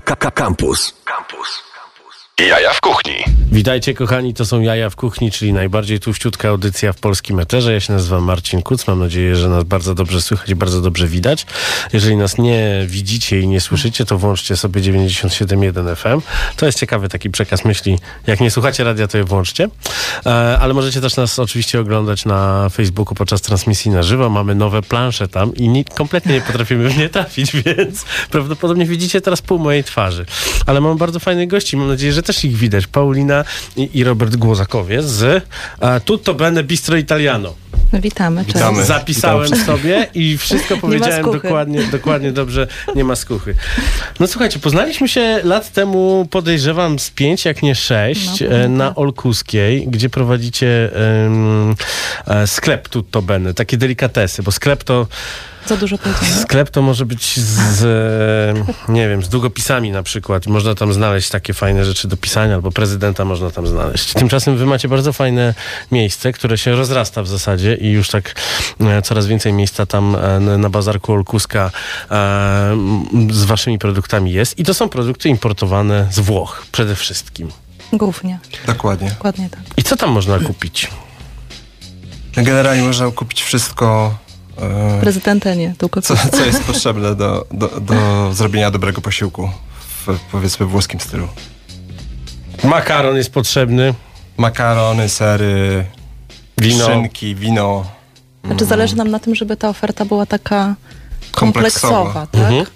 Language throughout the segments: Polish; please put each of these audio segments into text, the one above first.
Campus. Campus. Jaja w kuchni. Witajcie kochani, to są Jaja w Kuchni, czyli najbardziej tłuściutka audycja w polskim eterze. Ja się nazywam Marcin Kuc, mam nadzieję, że nas bardzo dobrze słychać bardzo dobrze widać. Jeżeli nas nie widzicie i nie słyszycie, to włączcie sobie 97.1 FM. To jest ciekawy taki przekaz myśli. Jak nie słuchacie radia, to je włączcie. E, ale możecie też nas oczywiście oglądać na Facebooku podczas transmisji na żywo. Mamy nowe plansze tam i ni- kompletnie nie potrafimy w nie trafić, więc prawdopodobnie widzicie teraz pół mojej twarzy. Ale mam bardzo fajnych gości, mam nadzieję, że też ich widać. Paulina i, i Robert Głozakowie z e, Tutto Bene Bistro Italiano. Witamy. Cześć. Witamy. Zapisałem sobie i wszystko powiedziałem dokładnie, dokładnie dobrze, nie ma skuchy. No słuchajcie, poznaliśmy się lat temu, podejrzewam, z pięć, jak nie sześć, No, e, na. Olkuskiej, gdzie prowadzicie e, sklep Tutto Bene, takie delikatesy, bo sklep to Za dużo powiedziane. Sklep to może być z, e, nie wiem, z długopisami na przykład. Można tam znaleźć takie fajne rzeczy do pisania, albo prezydenta można tam znaleźć. Tymczasem wy macie bardzo fajne miejsce, które się rozrasta w zasadzie i już tak e, coraz więcej miejsca tam e, na bazarku Olkuska e, z waszymi produktami jest. I to są produkty importowane z Włoch przede wszystkim. Głównie. Dokładnie. Dokładnie tak. I co tam można kupić? Generalnie można kupić wszystko, Prezydenta nie, tylko co, co jest potrzebne do, do, do zrobienia dobrego posiłku w powiedzmy włoskim stylu. Makaron jest potrzebny, Makarony, sery, wino. szynki, wino. Znaczy zależy nam na tym, żeby ta oferta była taka kompleksowa, Kompleksowa. tak? Mhm.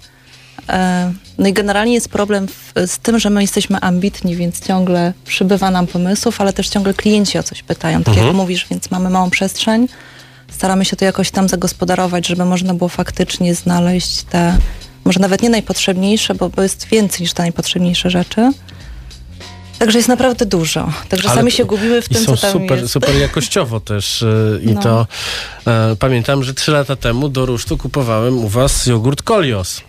E, No i generalnie jest problem w, z tym, że my jesteśmy ambitni, więc ciągle przybywa nam pomysłów, ale też ciągle klienci o coś pytają, tak jak mówisz, więc mamy małą przestrzeń. Staramy się to jakoś tam zagospodarować, żeby można było faktycznie znaleźć te, może nawet nie najpotrzebniejsze, bo, bo jest więcej niż te najpotrzebniejsze rzeczy. Także jest naprawdę dużo. Także Ale sami się gubimy w tym, są co tam super, jest. super jakościowo też. e, I No. to e, pamiętam, że trzy lata temu do rusztu kupowałem u was jogurt Kolios.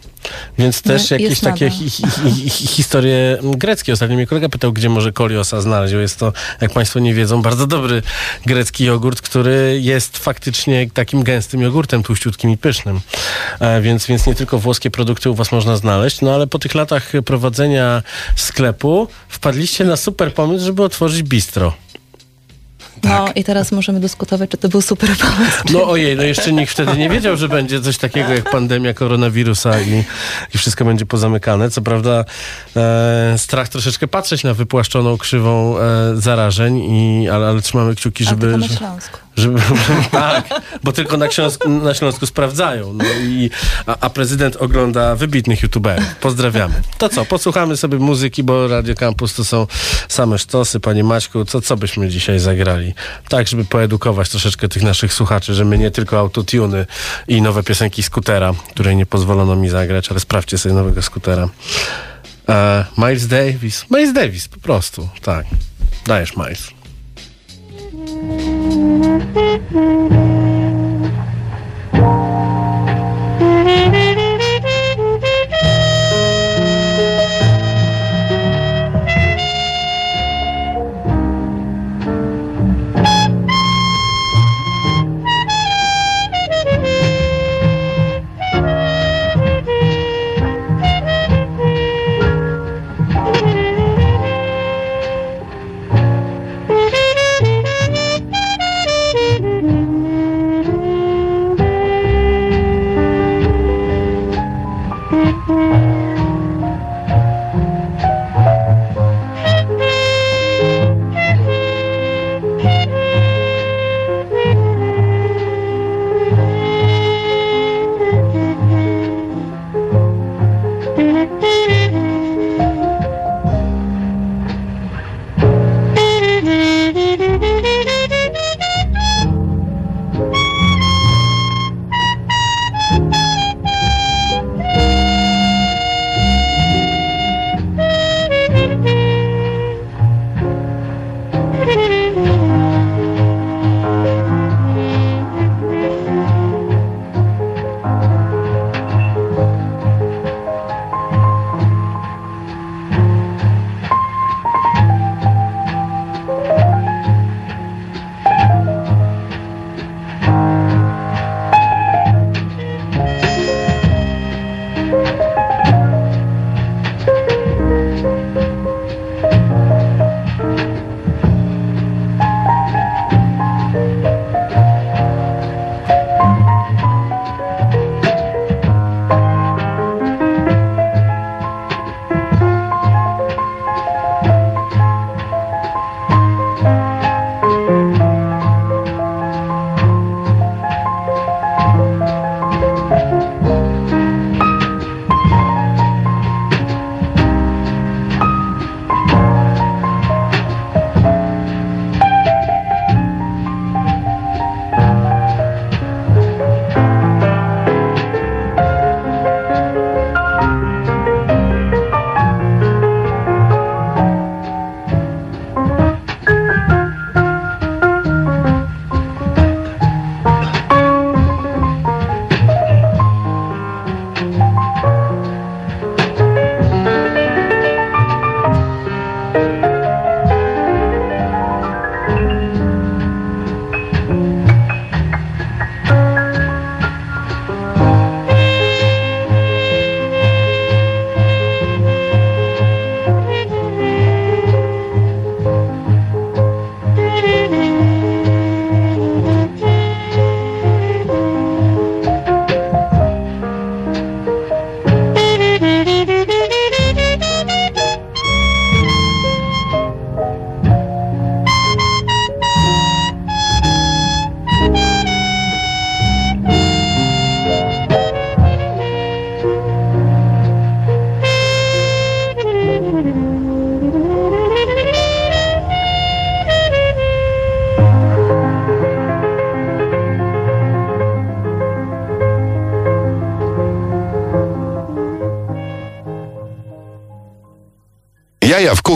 Więc też No, jakieś takie hi, hi, hi, historie greckie. Ostatnio mnie kolega pytał, gdzie może koliosa znaleźć. Bo Jest to, jak Państwo nie wiedzą, bardzo dobry grecki jogurt, który jest faktycznie takim gęstym jogurtem, tłuściutkim i pysznym. E, więc, więc nie tylko włoskie produkty u Was można znaleźć, no ale po tych latach prowadzenia sklepu wpadliście na super pomysł, żeby otworzyć bistro. No i teraz możemy dyskutować, czy to był super pomysł. No ojej, no jeszcze nikt wtedy nie wiedział, że będzie coś takiego jak pandemia koronawirusa i, i wszystko będzie pozamykane. Co prawda e, strach troszeczkę patrzeć na wypłaszczoną krzywą e, zarażeń, i, ale, ale trzymamy kciuki, żeby... tylko na Śląsku. Żeby, tak, bo tylko na Śląsku, na Śląsku sprawdzają. No i, a, a prezydent ogląda wybitnych youtuberów. Pozdrawiamy. To co, posłuchamy sobie muzyki, bo Radio Campus to są same sztosy. Panie Maćku, co, co byśmy dzisiaj zagrali? Tak, żeby poedukować troszeczkę tych naszych słuchaczy, że my nie tylko autotuny i nowe piosenki skutera, której nie pozwolono mi zagrać, ale sprawdźcie sobie nowego skutera. E, Miles Davis. Miles Davis, po prostu. Tak. Dajesz, Miles. Mm-hmm.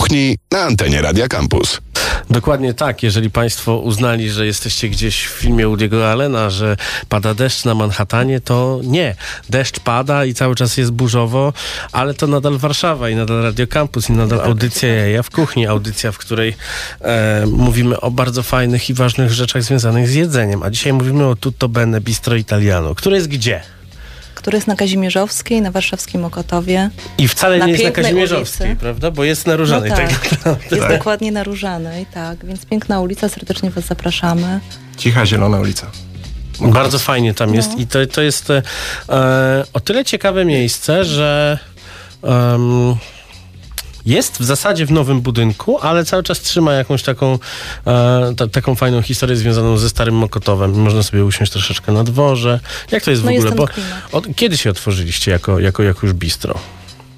Kuchni na antenie Radia Campus. Dokładnie tak. Jeżeli Państwo uznali, że jesteście gdzieś w filmie Woody'ego Allena, że pada deszcz na Manhattanie, to nie. Deszcz pada i cały czas jest burzowo, ale to nadal Warszawa i nadal Radio Campus i nadal audycja Jaja w kuchni. Audycja, w której e, mówimy o bardzo fajnych i ważnych rzeczach związanych z jedzeniem. A dzisiaj mówimy o Tutto Bene Bistro Italiano, które jest gdzie? Który jest na Kazimierzowskiej, na warszawskim Okotowie. I wcale nie jest na Kazimierzowskiej, ulicy. prawda? Bo jest na Różanej. no tak. tak, jest dokładnie na Różanej, tak. Więc piękna ulica, serdecznie Was zapraszamy. Cicha, zielona ulica. Bardzo fajnie tam jest No. i to, to jest e, o tyle ciekawe miejsce, że jest w zasadzie w nowym budynku, ale cały czas trzyma jakąś taką, e, ta, taką fajną historię związaną ze starym Mokotowem. Można sobie usiąść troszeczkę na dworze. Jak to jest No w jest ogóle? Bo od, kiedy się otworzyliście jako, jako, jako już bistro?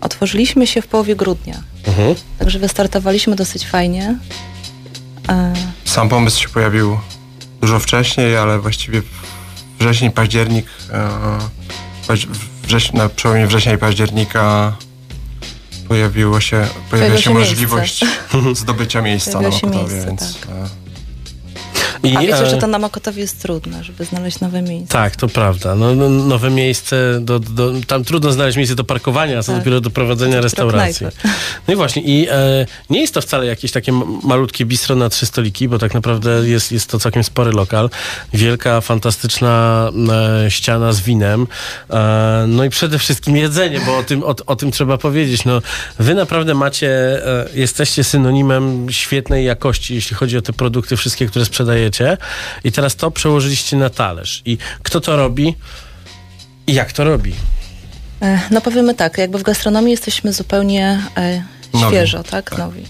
Otworzyliśmy się w połowie grudnia, Mhm. także wystartowaliśmy dosyć fajnie. E, Sam pomysł się pojawił dużo wcześniej, ale właściwie wrzesień, październik, e, paź- wrześ, na przełomie września i października pojawiło się, pojawiła Pojawiło się się możliwość zdobycia miejsca na Pojawiło się Mokotowie, miejsce, więc tak. I, a wiecie, że to na Mokotowie jest trudne, żeby znaleźć nowe miejsce. Tak, to prawda. No, no, nowe miejsce, do, do, tam trudno znaleźć miejsce do parkowania, a co Tak. dopiero do prowadzenia Dopiero restauracji. No i właśnie, i e, nie jest to wcale jakieś takie malutkie bistro na trzy stoliki, bo tak naprawdę jest, jest to całkiem spory lokal. Wielka, fantastyczna e, ściana z winem. E, no i przede wszystkim jedzenie, bo o tym, o, o tym trzeba powiedzieć. No, wy naprawdę macie, e, jesteście synonimem świetnej jakości, jeśli chodzi o te produkty wszystkie, które sprzedajecie. I teraz to przełożyliście na talerz. I kto to robi? I jak to robi? E, No powiemy tak, jakby w gastronomii jesteśmy zupełnie e, Nowi. świeżo, tak? Nowi.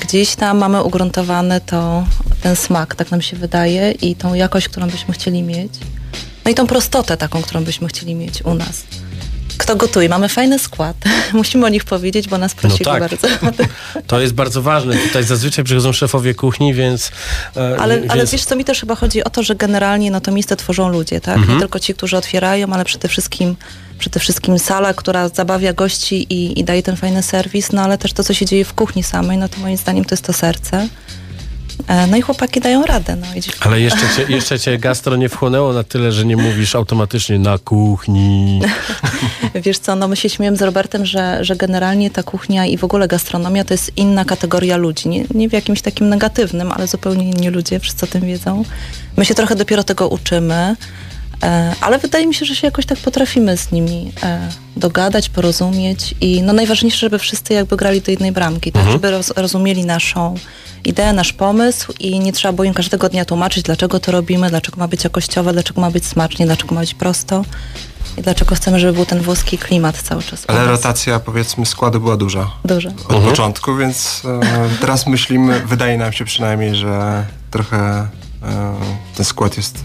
Gdzieś tam mamy ugruntowane to, ten smak, tak nam się wydaje, i tą jakość, którą byśmy chcieli mieć. No i tą prostotę taką, którą byśmy chcieli mieć u nas. Kto gotuje? Mamy fajny skład. Musimy o nich powiedzieć, bo nas prosili tak. bardzo. To jest bardzo ważne. Tutaj zazwyczaj przychodzą szefowie kuchni, więc. e, Ale, więc ale wiesz co, mi też chyba chodzi o to, że generalnie no, to miejsce tworzą ludzie, tak? Mhm. Nie tylko ci, którzy otwierają, ale przede wszystkim, przede wszystkim sala, która zabawia gości i, i daje ten fajny serwis, no ale też to, co się dzieje w kuchni samej, no to moim zdaniem to jest to serce. E, No i chłopaki dają radę. No, i dziewczyny. Ale jeszcze cię, jeszcze cię gastro nie wchłonęło na tyle, że nie mówisz automatycznie na kuchni. Wiesz co, no my się śmiejemy z Robertem, że, że generalnie ta kuchnia i w ogóle gastronomia to jest inna kategoria ludzi. Nie, nie w jakimś takim negatywnym, ale zupełnie inni ludzie, wszyscy o tym wiedzą. My się trochę dopiero tego uczymy, e, ale wydaje mi się, że się jakoś tak potrafimy z nimi e, dogadać, porozumieć i no najważniejsze, żeby wszyscy jakby grali do jednej bramki, tak, żeby roz, rozumieli naszą ideę, nasz pomysł i nie trzeba było im każdego dnia tłumaczyć, dlaczego to robimy, dlaczego ma być jakościowe, dlaczego ma być smacznie, dlaczego ma być prosto. I dlaczego chcemy, żeby był ten włoski klimat cały czas. ale rotacja powiedzmy składu była duża Dużo. od początku, więc e, teraz myślimy, wydaje nam się przynajmniej, że trochę e, ten skład jest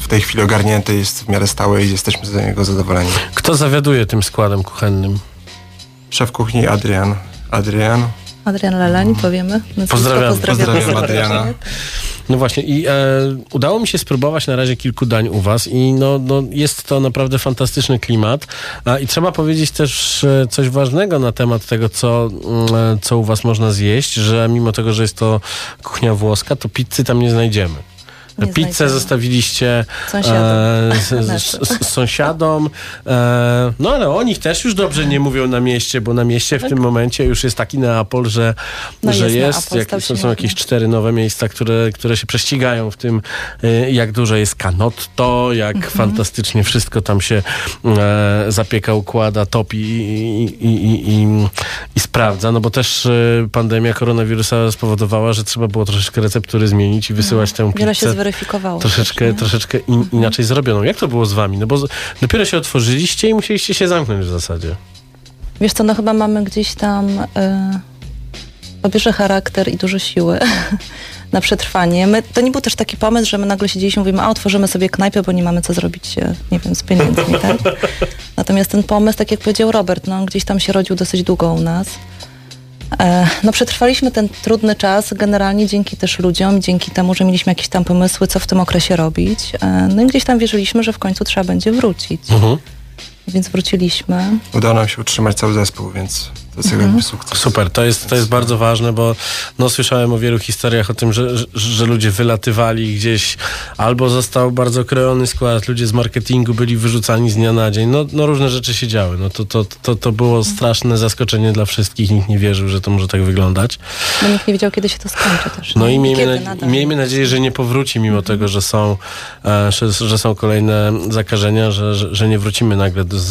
w tej chwili ogarnięty, jest w miarę stały i jesteśmy z niego zadowoleni. Kto zawiaduje tym składem kuchennym? Szef kuchni Adrian. Adrian. Adrian Leleń, powiemy. Nazwisko, Pozdrawiam. Pozdrawiam serdecznie. Adriana. No właśnie, i e, udało mi się spróbować na razie kilku dań u was i no, no jest to naprawdę fantastyczny klimat. A, I trzeba powiedzieć też e, coś ważnego na temat tego, co, mm, e, co u was można zjeść, że mimo tego, że jest to kuchnia włoska, to pizzy tam nie znajdziemy. Nie Pizzę znajdziemy. zostawiliście Sąsiadom. e, z, z, z, sąsiadom. E, no ale o nich też już dobrze nie mówią na mieście, bo na mieście w tym momencie już jest taki Neapol, że, No że jest jest. Jak, są, jakieś cztery nowe miejsca, które, które się prześcigają w tym, e, jak dużo jest canotto, jak Mhm. fantastycznie wszystko tam się e, zapieka, układa, topi i, i, i, i, sprawdza. No bo też e, pandemia koronawirusa spowodowała, że trzeba było troszeczkę receptury zmienić i wysyłać tę Wiele się pizzę troszeczkę, też, troszeczkę in, inaczej zrobioną. Jak to było z wami? No bo z, dopiero się otworzyliście i musieliście się zamknąć w zasadzie. Wiesz co, no chyba mamy gdzieś tam y, po pierwsze charakter i dużo siły na przetrwanie. My, to nie był też taki pomysł, że my nagle siedzieliśmy i mówimy, a otworzymy sobie knajpę, bo nie mamy co zrobić, e, nie wiem, z pieniędzmi, tak? Natomiast ten pomysł, tak jak powiedział Robert, no gdzieś tam się rodził dosyć długo u nas. E, No przetrwaliśmy ten trudny czas generalnie dzięki też ludziom, dzięki temu, że mieliśmy jakieś tam pomysły, co w tym okresie robić. E, No i gdzieś tam wierzyliśmy, że w końcu trzeba będzie wrócić. Mhm. Więc wróciliśmy. Udało nam się utrzymać cały zespół, więc to jest jakby sukces. Super, to jest, to jest bardzo ważne, bo no, słyszałem o wielu historiach o tym, że, że, że ludzie wylatywali gdzieś, albo został bardzo krojony skład, ludzie z marketingu byli wyrzucani z dnia na dzień. No, no różne rzeczy się działy. No, to, to, to, to było straszne zaskoczenie dla wszystkich. Nikt nie wierzył, że to może tak wyglądać. Bo nikt nie wiedział, kiedy się to skończy też. No i miejmy, na, miejmy nadzieję, że nie powróci, mimo tego, że są, e, że, że są kolejne zakażenia, że, że, że nie wrócimy nagle do, z,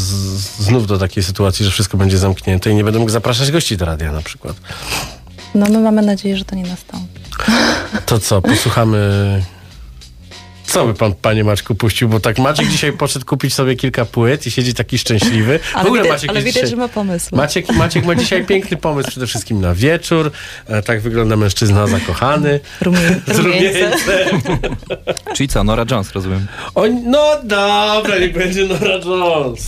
znów do takiej sytuacji, że wszystko będzie zamknięte i nie będę mógł zapraszać gości do radia na przykład. No my mamy nadzieję, że to nie nastąpi. To co, posłuchamy. Co by pan, panie Maćku, puścił? Bo tak Maciek dzisiaj poszedł kupić sobie kilka płyt i siedzi taki szczęśliwy. W Ale ogóle widać, Maciek ale widać dzisiaj... że ma pomysł. Maciek, Maciek ma dzisiaj piękny pomysł przede wszystkim na wieczór. E, tak wygląda mężczyzna zakochany. Rumie, Z rumieńce. rumieńcem. Czyli co, Nora Jones, rozumiem. O, no dobra, niech będzie Nora Jones.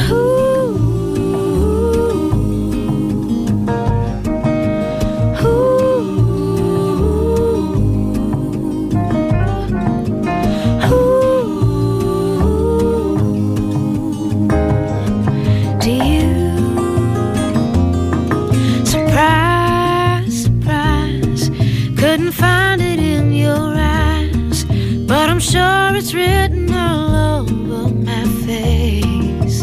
find it in your eyes, but I'm sure it's written all over my face.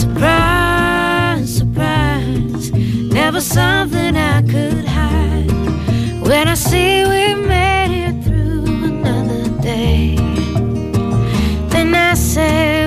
Surprise, surprise, never something I could hide. When I see we made it through another day, then I say,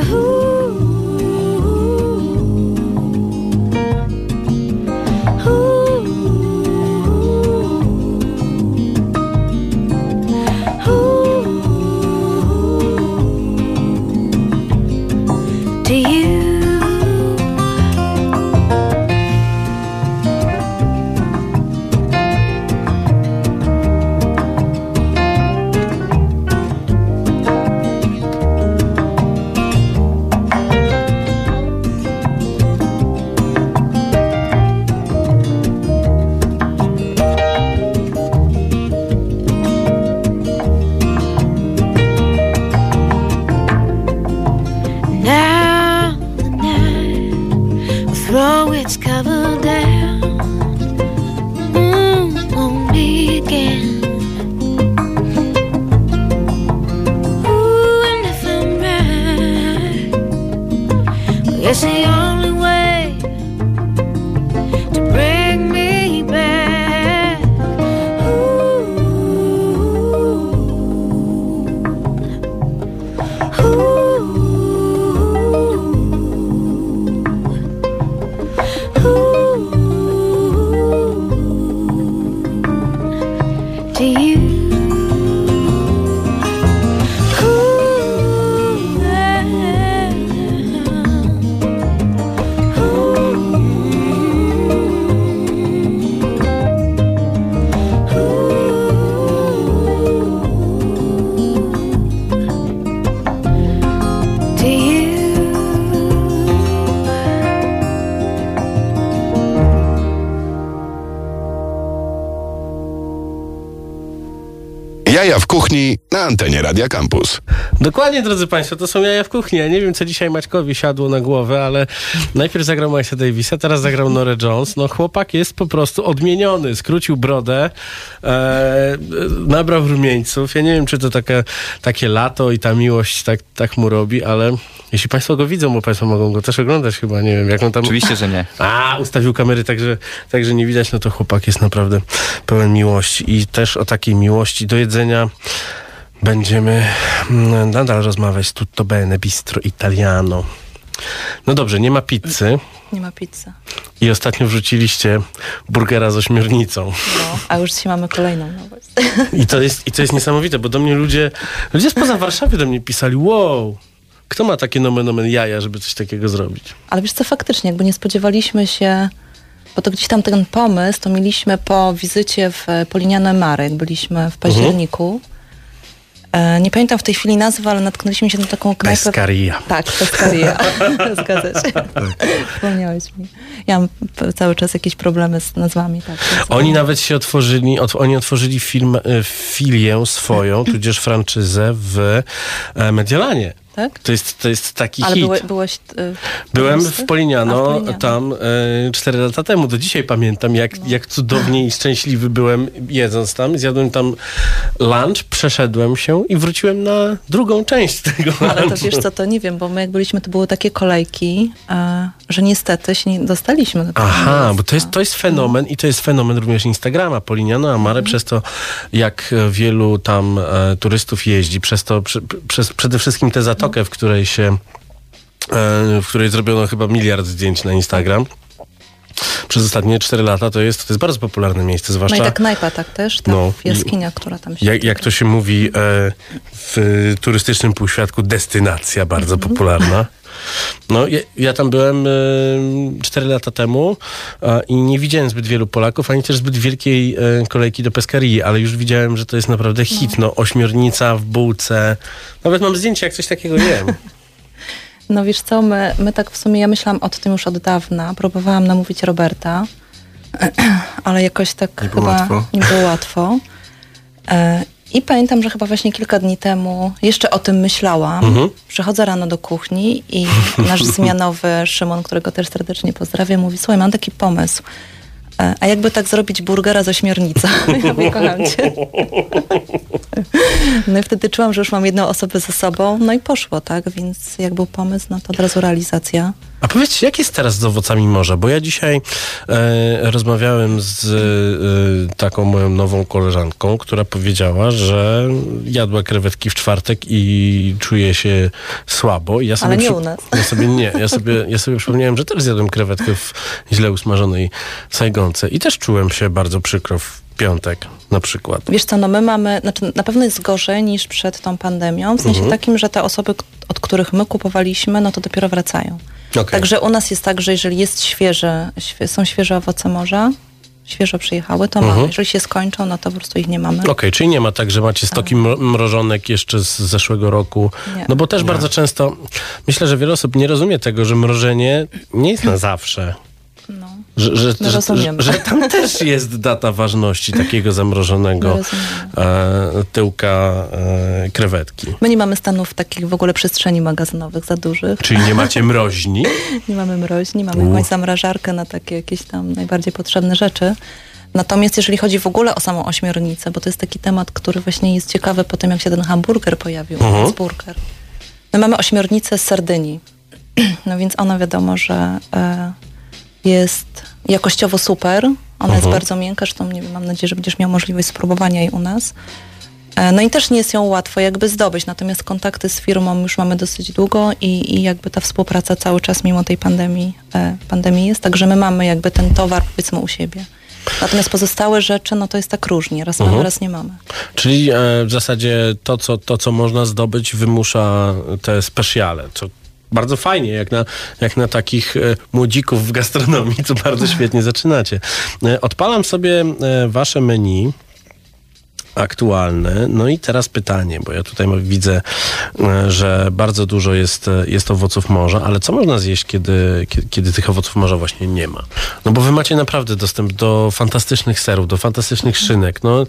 kuchni na antenie Radia Campus. Dokładnie, drodzy Państwo, to są jaja w kuchni. Ja nie wiem, co dzisiaj Maćkowi siadło na głowę, ale najpierw zagrał Milesa Davisa, teraz zagrał Norę Jones. No chłopak jest po prostu odmieniony. Skrócił brodę, e, nabrał rumieńców. Ja nie wiem, czy to takie, takie lato i ta miłość tak, tak mu robi, ale jeśli Państwo go widzą, bo Państwo mogą go też oglądać chyba, nie wiem, jak on tam... Oczywiście, że nie. A, ustawił kamery tak, że, tak, że nie widać, no to chłopak jest naprawdę pełen miłości. I też o takiej miłości do jedzenia będziemy mm, nadal rozmawiać. Tutto bene, bistro italiano. No dobrze, nie ma pizzy. Nie ma pizzy. I ostatnio wrzuciliście burgera z ośmiornicą. No, a już dzisiaj mamy kolejną nowość. I to jest, i to jest niesamowite, bo do mnie ludzie, ludzie spoza Warszawy do mnie pisali, wow, kto ma takie nomen omen jaja, żeby coś takiego zrobić? Ale wiesz co, faktycznie, jakby nie spodziewaliśmy się, bo to gdzieś tam ten pomysł, to mieliśmy po wizycie w Poliniane Mary, jak byliśmy w październiku. E, nie pamiętam w tej chwili nazwy, ale natknęliśmy się na taką knajpę. Pescaria. Tak, Pescaria. Zgadza się. Wspomniałeś mi. Ja mam cały czas jakieś problemy z nazwami. Tak, Oni nawet się otworzyli, ot, oni otworzyli film, e, filię swoją, tudzież franczyzę w e, Mediolanie. Tak? To jest, to jest taki Ale hit. byłe, byłeś... y, Byłem w Poliniano, A, w Polignano. tam e, 4 lata temu. Do dzisiaj pamiętam, jak, jak cudownie i szczęśliwy byłem jedząc tam. Zjadłem tam lunch, przeszedłem się i wróciłem na drugą część tego Ale to lunchu. wiesz co, to nie wiem, bo my jak byliśmy, to były takie kolejki, e, że niestety się nie dostaliśmy do tego Aha, miejsca. bo to jest, to jest fenomen i to jest fenomen również Instagrama. Poliniano Amare Mhm. przez to, jak wielu tam e, turystów jeździ, przez to, przy, przez przede wszystkim tę zatokę, w której się, e, w której zrobiono chyba miliard zdjęć na Instagram. Przez ostatnie 4 lata to jest, to jest bardzo popularne miejsce, No zwłaszcza... i ta knajpa tak też, ta No, jaskinia, która tam się... Jak, jak to się mówi e, w turystycznym półświadku, destynacja bardzo Mhm. popularna. No, ja, ja tam byłem e, 4 lata temu e, i nie widziałem zbyt wielu Polaków, ani też zbyt wielkiej e, kolejki do Pescarii, ale już widziałem, że to jest naprawdę hit. No, ośmiornica w bułce. Nawet mam zdjęcie, jak coś takiego jem. No wiesz co, my, my tak w sumie, ja myślałam o tym już od dawna, próbowałam namówić Roberta, ale jakoś tak Nie było chyba łatwo. nie było łatwo. I pamiętam, że chyba właśnie kilka dni temu jeszcze o tym myślałam. Mhm. Przychodzę rano do kuchni i nasz zmianowy Szymon, którego też serdecznie pozdrawiam, mówi, słuchaj, mam taki pomysł. E, A jakby tak zrobić burgera z ośmiornicą? Ja mówię, kocham cię. No i wtedy czułam, że już mam jedną osobę ze sobą, no i poszło, tak? Więc jak był pomysł, no to od razu realizacja. A powiedzcie, jak jest teraz z owocami morza? Bo ja dzisiaj e, rozmawiałem z e, taką moją nową koleżanką, która powiedziała, że jadła krewetki w czwartek i czuje się słabo. I ja sobie Ale nie przy- u nas. Ja sobie nie. Ja sobie, ja sobie przypomniałem, że też zjadłem krewetkę w źle usmażonej sajgonce i też czułem się bardzo przykro w piątek na przykład. Wiesz co, no my mamy, znaczy na pewno jest gorzej niż przed tą pandemią, w sensie Mhm. takim, że te osoby, od których my kupowaliśmy, no to dopiero wracają. Okej. Także u nas jest tak, że jeżeli jest świeże, świe, są świeże owoce morza, świeżo przyjechały, to Mhm. mamy. Jeżeli się skończą, no to po prostu ich nie mamy. Okej, czyli nie ma tak, że macie stoki mro- mrożonek jeszcze z zeszłego roku. Nie. No bo też bardzo często, myślę, że wiele osób nie rozumie tego, że mrożenie nie jest na zawsze. No, Że, że, No że, że, tam też jest data ważności takiego zamrożonego No e, tyłka e, krewetki. My nie mamy stanów takich w ogóle przestrzeni magazynowych za dużych. Czyli nie macie mroźni. Nie mamy mroźni, mamy jakąś zamrażarkę na takie jakieś tam najbardziej potrzebne rzeczy. Natomiast jeżeli chodzi w ogóle o samą ośmiornicę, bo to jest taki temat, który właśnie jest ciekawy po tym, jak się ten hamburger pojawił, Mhm. burger. My mamy ośmiornicę z Sardynii. No więc ona wiadomo, że e, jest jakościowo super. Ona jest Mhm. bardzo miękka, zresztą nie wiem, mam nadzieję, że będziesz miał możliwość spróbowania jej u nas. E, No i też nie jest ją łatwo jakby zdobyć, natomiast kontakty z firmą już mamy dosyć długo i, i jakby ta współpraca cały czas mimo tej pandemii, e, pandemii jest, także my mamy jakby ten towar powiedzmy u siebie. Natomiast pozostałe rzeczy, no to jest tak różnie, raz mamy, raz nie mamy. Czyli e, w zasadzie to co, to, co można zdobyć, wymusza te specjale. Co bardzo fajnie, jak na, jak na takich e, młodzików w gastronomii, to bardzo świetnie zaczynacie. E, odpalam sobie e, wasze menu aktualne. No i teraz pytanie, bo ja tutaj widzę, że bardzo dużo jest, jest owoców morza, ale co można zjeść, kiedy, kiedy, kiedy tych owoców morza właśnie nie ma? No bo wy macie naprawdę dostęp do fantastycznych serów, do fantastycznych szynek, no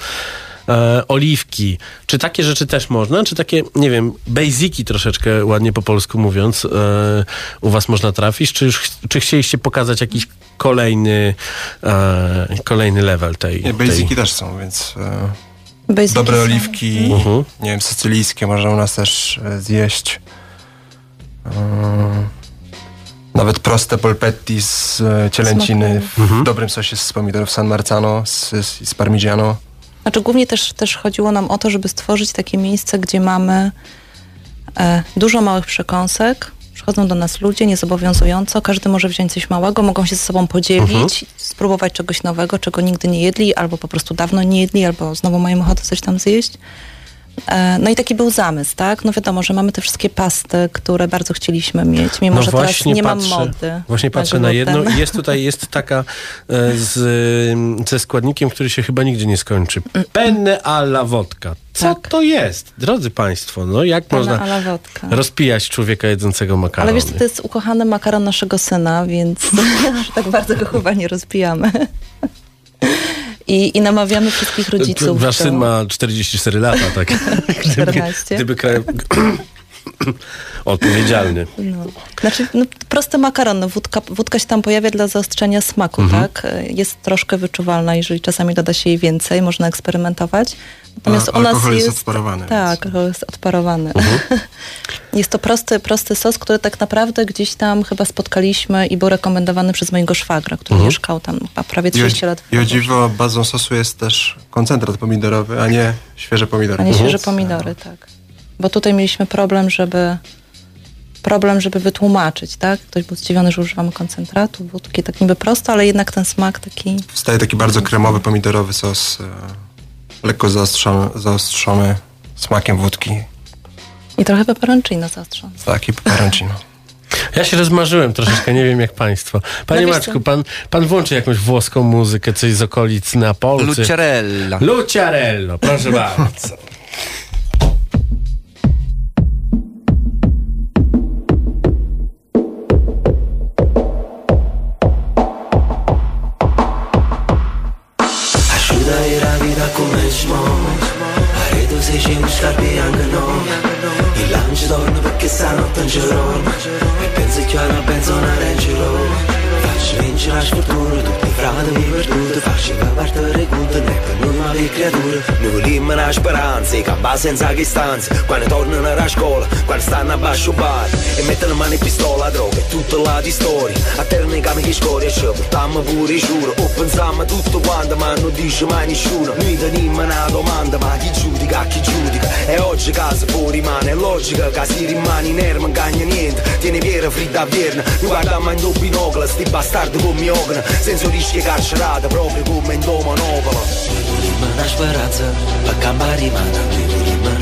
e, oliwki. Czy takie rzeczy też można? Czy takie, nie wiem, basiki troszeczkę, ładnie po polsku mówiąc, e, u was można trafić? Czy, już, ch- czy chcieliście pokazać jakiś kolejny, e, kolejny level tej... Nie, tej... basiki też są, więc e, Basiki dobre są. oliwki, Mhm. nie wiem, sycylijskie można u nas też e, zjeść. E, nawet proste polpetti z e, cielęciny w Mhm. dobrym sosie z pomidorów San Marzano, z, z, z parmigiano. Znaczy głównie też, też chodziło nam o to, żeby stworzyć takie miejsce, gdzie mamy e, dużo małych przekąsek, Przychodzą do nas ludzie niezobowiązująco, każdy może wziąć coś małego, mogą się ze sobą podzielić, spróbować czegoś nowego, czego nigdy nie jedli, albo po prostu dawno nie jedli, albo znowu mają ochotę coś tam zjeść. E, No i taki był zamysł, tak? No wiadomo, że mamy te wszystkie pasty, które bardzo chcieliśmy mieć, mimo No że teraz nie patrzę, mam mody. Właśnie patrzę na gluten. jedno. Jest tutaj jest taka e, z, e, ze składnikiem, który się chyba nigdy nie skończy. Penne alla wodka. Co Mm. Tak. to jest? Drodzy Państwo, no jak Pana można rozpijać człowieka jedzącego makarony? Ale wiesz, to jest ukochany makaron naszego syna, więc tak bardzo go chyba nie rozpijamy. I, I namawiamy wszystkich rodziców. Wasz syn ma 44 lata, tak? 14. Gdyby kraj... Odpowiedzialny. No. Znaczy, no, prosty makaron, no, wódka, wódka się tam pojawia dla zaostrzenia smaku, Mhm. tak? Jest troszkę wyczuwalna, jeżeli czasami doda się jej więcej, można eksperymentować. Natomiast A u nas alkohol jest jest... odparowany, Tak, więc- alkohol jest odparowany. Mhm. jest to prosty, prosty sos, który tak naprawdę gdzieś tam chyba spotkaliśmy i był rekomendowany przez mojego szwagra, który Mhm. mieszkał tam prawie I o, 30 lat. I o dziwo, bazą sosu jest też koncentrat pomidorowy, a nie świeże pomidory. A nie świeże Więc, pomidory, tak. Bo tutaj mieliśmy problem, żeby problem, żeby wytłumaczyć, tak? Ktoś był zdziwiony, że używamy koncentratu, wódki, tak niby prosto, ale jednak ten smak taki... Wstaje taki bardzo kremowy, pomidorowy sos, e, lekko zaostrzony, zaostrzony smakiem wódki. I trochę peperoncino zaostrzony. Taki peperoncino. Ja się rozmarzyłem troszeczkę, nie wiem jak państwo. Panie No Maczku, pan, pan włączy jakąś włoską muzykę, coś z okolic Neapolcy. Luciarella. Luciarello, proszę bardzo. sick. Campa senza che stanza Quando tornano a scuola Quando stanno a basso bar E mettono mano in pistola Droga e tutta la di storia. A termine cami che scoria Ci portammo pure giuro. O pensammo tutto quanto Ma non dice mai nessuno. Noi teniamo una domanda Ma chi giudica, chi giudica? E oggi casa fuori rimane È logica. Che si rimane in erba Non cagna niente. Tiene piera fritta a vierna Noi guardiamo in doppio binocolo Sti bastardi come ogna Senza rischio carcerata Proprio come in volimmo una speranza Per campare rimane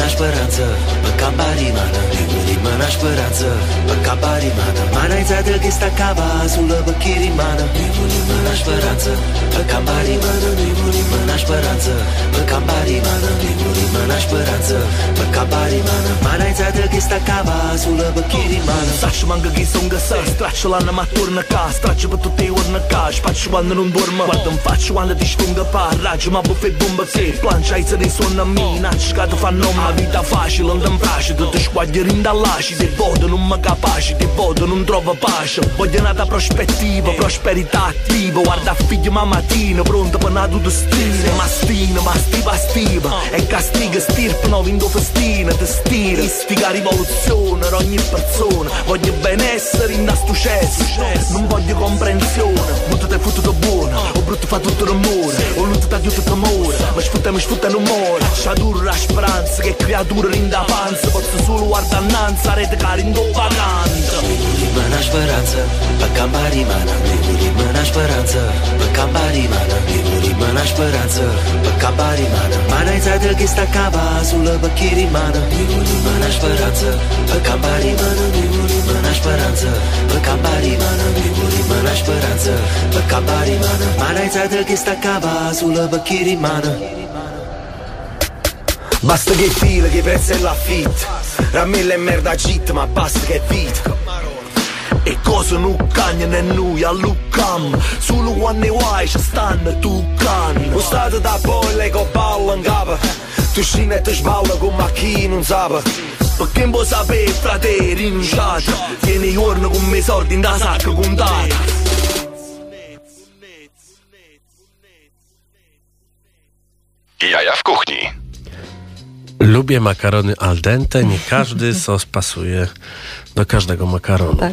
rimana speranță Mă capa rimana Rimana speranță Mă capa rimana Mana izadă că sta cava Azulă bă chirimana Rimana speranță Mă capa rimana Rimana speranță Mă capa rimana Rimana speranță Mă capa rimana Mana izadă că sta cava Azulă bă chirimana Sașu m-am găgit să-mi găsăr Strașu la nă mă turnă ca Strașu bă tu te urnă ca Și faci oană nu-mi dormă Guardă-mi faci oană de-și ștungă par Raju m-a bufet bumbă Planșa ai să ne sună mina Și ca tu fanomă. Vita facile Non ti piace Tutti squaglieri in dall'asci Ti voto non mi capaci Ti voto non trovo pace Voglio nata prospettiva Prosperità attiva Guarda figlio ma mattina Pronto per nato destino Mastina ma stiva E castiga stirpe no vinto festina Ti stira Istica rivoluzione per ogni persona Voglio benessere in sto cesso. Non voglio comprensione Brutto te fottuto buono O brutto fa tutto rumore O lutto ti aiuta t'amore Ma sfutta mi sfutta l'umore C'ha dura la speranza Che Creatură indavanță Băxăsul o ardananță Are de carind o vacantă Mâna speranță Pe campari mana Mâna speranță Pe campari mana Mâna speranță Pe campari mana Mana e zadă că sta cava Sulă pe chirimana Mâna speranță Pe campari mana Mâna speranță Pe campari mana Mâna speranță Pe campari mana Mana e zadă că sta cava Sulă pe chirimana Basta che fila, che prezzo è l'affitto Ramilla e merda cheat, ma basta che vita E cosa non cagna né noi a Lucam. Solo quando vuoi ci stanno tu can. Lo stato da bolle con palla in capo Tu scini e ti sballa come a chi non sa Perché non può sapere frate rinunciate. Tieni i giorni con me soldi in da sacca contata Jaja w kuchni. Lubię makarony al dente. Nie każdy sos pasuje do każdego makaronu. Tak.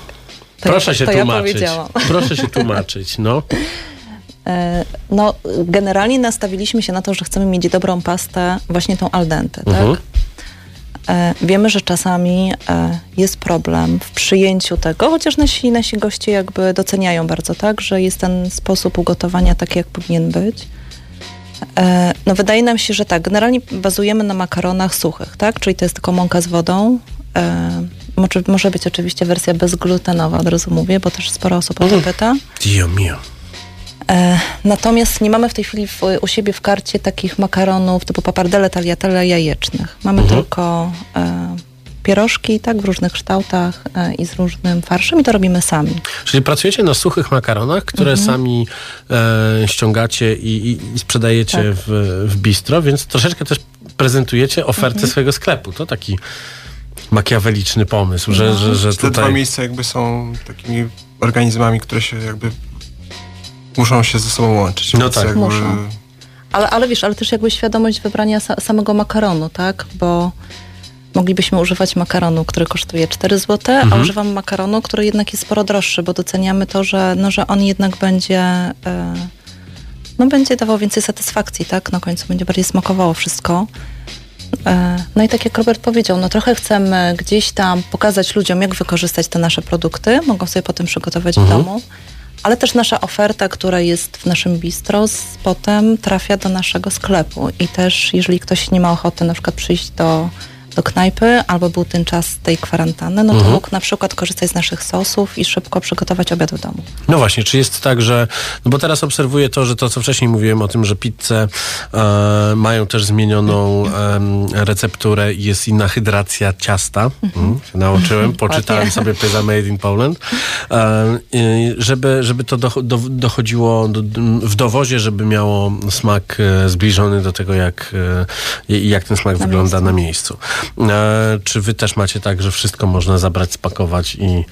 To Proszę ja, się to ja tłumaczyć. powiedziałam. Proszę się tłumaczyć, no. E, No, generalnie nastawiliśmy się na to, że chcemy mieć dobrą pastę, właśnie tą al dente, tak? Mhm. E, wiemy, że czasami e, jest problem w przyjęciu tego, chociaż nasi, nasi goście jakby doceniają bardzo, tak, że jest ten sposób ugotowania taki, jak powinien być. E, no wydaje nam się, że tak, generalnie bazujemy na makaronach suchych, tak, czyli to jest tylko mąka z wodą. E, może, może być oczywiście wersja bezglutenowa, od razu mówię, bo też sporo osób o to pyta. Dio mio. E, natomiast nie mamy w tej chwili w, u siebie w karcie takich makaronów typu papardelle, tagliatelle jajecznych. Mamy Mhm. tylko e, pierożki, tak, w różnych kształtach e, i z różnym farszem i to robimy sami. Czyli pracujecie na suchych makaronach, które Mhm. sami e, ściągacie i, i, i sprzedajecie Tak. w, w bistro, więc troszeczkę też prezentujecie ofertę Mhm. swojego sklepu. To taki makiaweliczny pomysł, że, No. że, że Te dwa tutaj... miejsca jakby są takimi organizmami, które się jakby muszą się ze sobą łączyć. No tak. jakby, Muszą. Ale, ale wiesz, ale też jakby świadomość wybrania sa, samego makaronu, tak? Bo moglibyśmy używać makaronu, który kosztuje 4 zł, Mhm. a używamy makaronu, który jednak jest sporo droższy, bo doceniamy to, że, no, że on jednak będzie e, no, będzie dawał więcej satysfakcji, tak? Na końcu będzie bardziej smakowało wszystko. E, No i tak jak Robert powiedział, no trochę chcemy gdzieś tam pokazać ludziom, jak wykorzystać te nasze produkty. Mogą sobie potem przygotować w domu. Ale też nasza oferta, która jest w naszym bistro, potem trafia do naszego sklepu. I też, jeżeli ktoś nie ma ochoty na przykład przyjść do, do knajpy, albo był ten czas tej kwarantanny, no to mógł na przykład korzystać z naszych sosów i szybko przygotować obiad w domu. No właśnie, czy jest tak, że. No bo teraz obserwuję to, że to, co wcześniej mówiłem o tym, że pizze e, mają też zmienioną em, recepturę i jest inna hydracja ciasta. Mm, się nauczyłem, poczytałem sobie Pizza Made in Poland. E, żeby, żeby to do, do, dochodziło do, w dowozie, żeby miało smak e, zbliżony do tego, jak, e, jak ten smak Na wygląda miejscu. na miejscu. E, czy wy też macie tak, że wszystko można zabrać, spakować i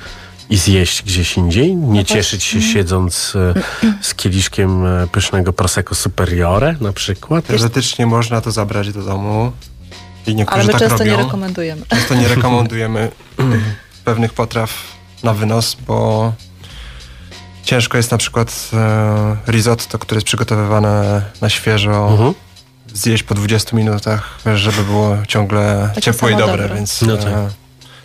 i zjeść gdzieś indziej? Nie No cieszyć się siedząc e, z kieliszkiem e, pysznego Prosecco Superiore na przykład? teoretycznie można to zabrać do domu i niektórzy Ale my tak często robią. nie rekomendujemy. Często nie rekomendujemy pewnych potraw na wynos, bo ciężko jest na przykład e, risotto, które jest przygotowywane na świeżo, Mhm. Zjeść po 20 minutach, żeby było ciągle Takie ciepłe i dobre, dobre. więc No tak. e,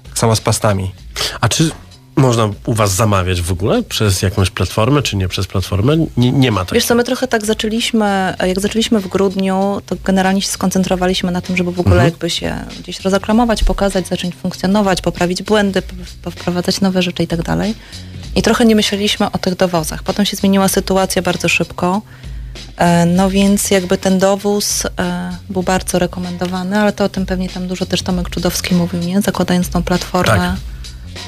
tak samo z pastami. A czy można u was zamawiać w ogóle przez jakąś platformę, czy nie przez platformę? Nie, nie ma Wiesz takiego. co, my trochę tak zaczęliśmy, jak zaczęliśmy w grudniu, to generalnie się skoncentrowaliśmy na tym, żeby w ogóle Mhm. jakby się gdzieś rozaklamować, pokazać, zacząć funkcjonować, poprawić błędy, wprowadzać nowe rzeczy i tak dalej. I trochę nie myśleliśmy o tych dowozach. Potem się zmieniła sytuacja bardzo szybko. E, No więc jakby ten dowóz e, był bardzo rekomendowany, ale to o tym pewnie tam dużo też Tomek Czudowski mówił, nie? Zakładając tą platformę.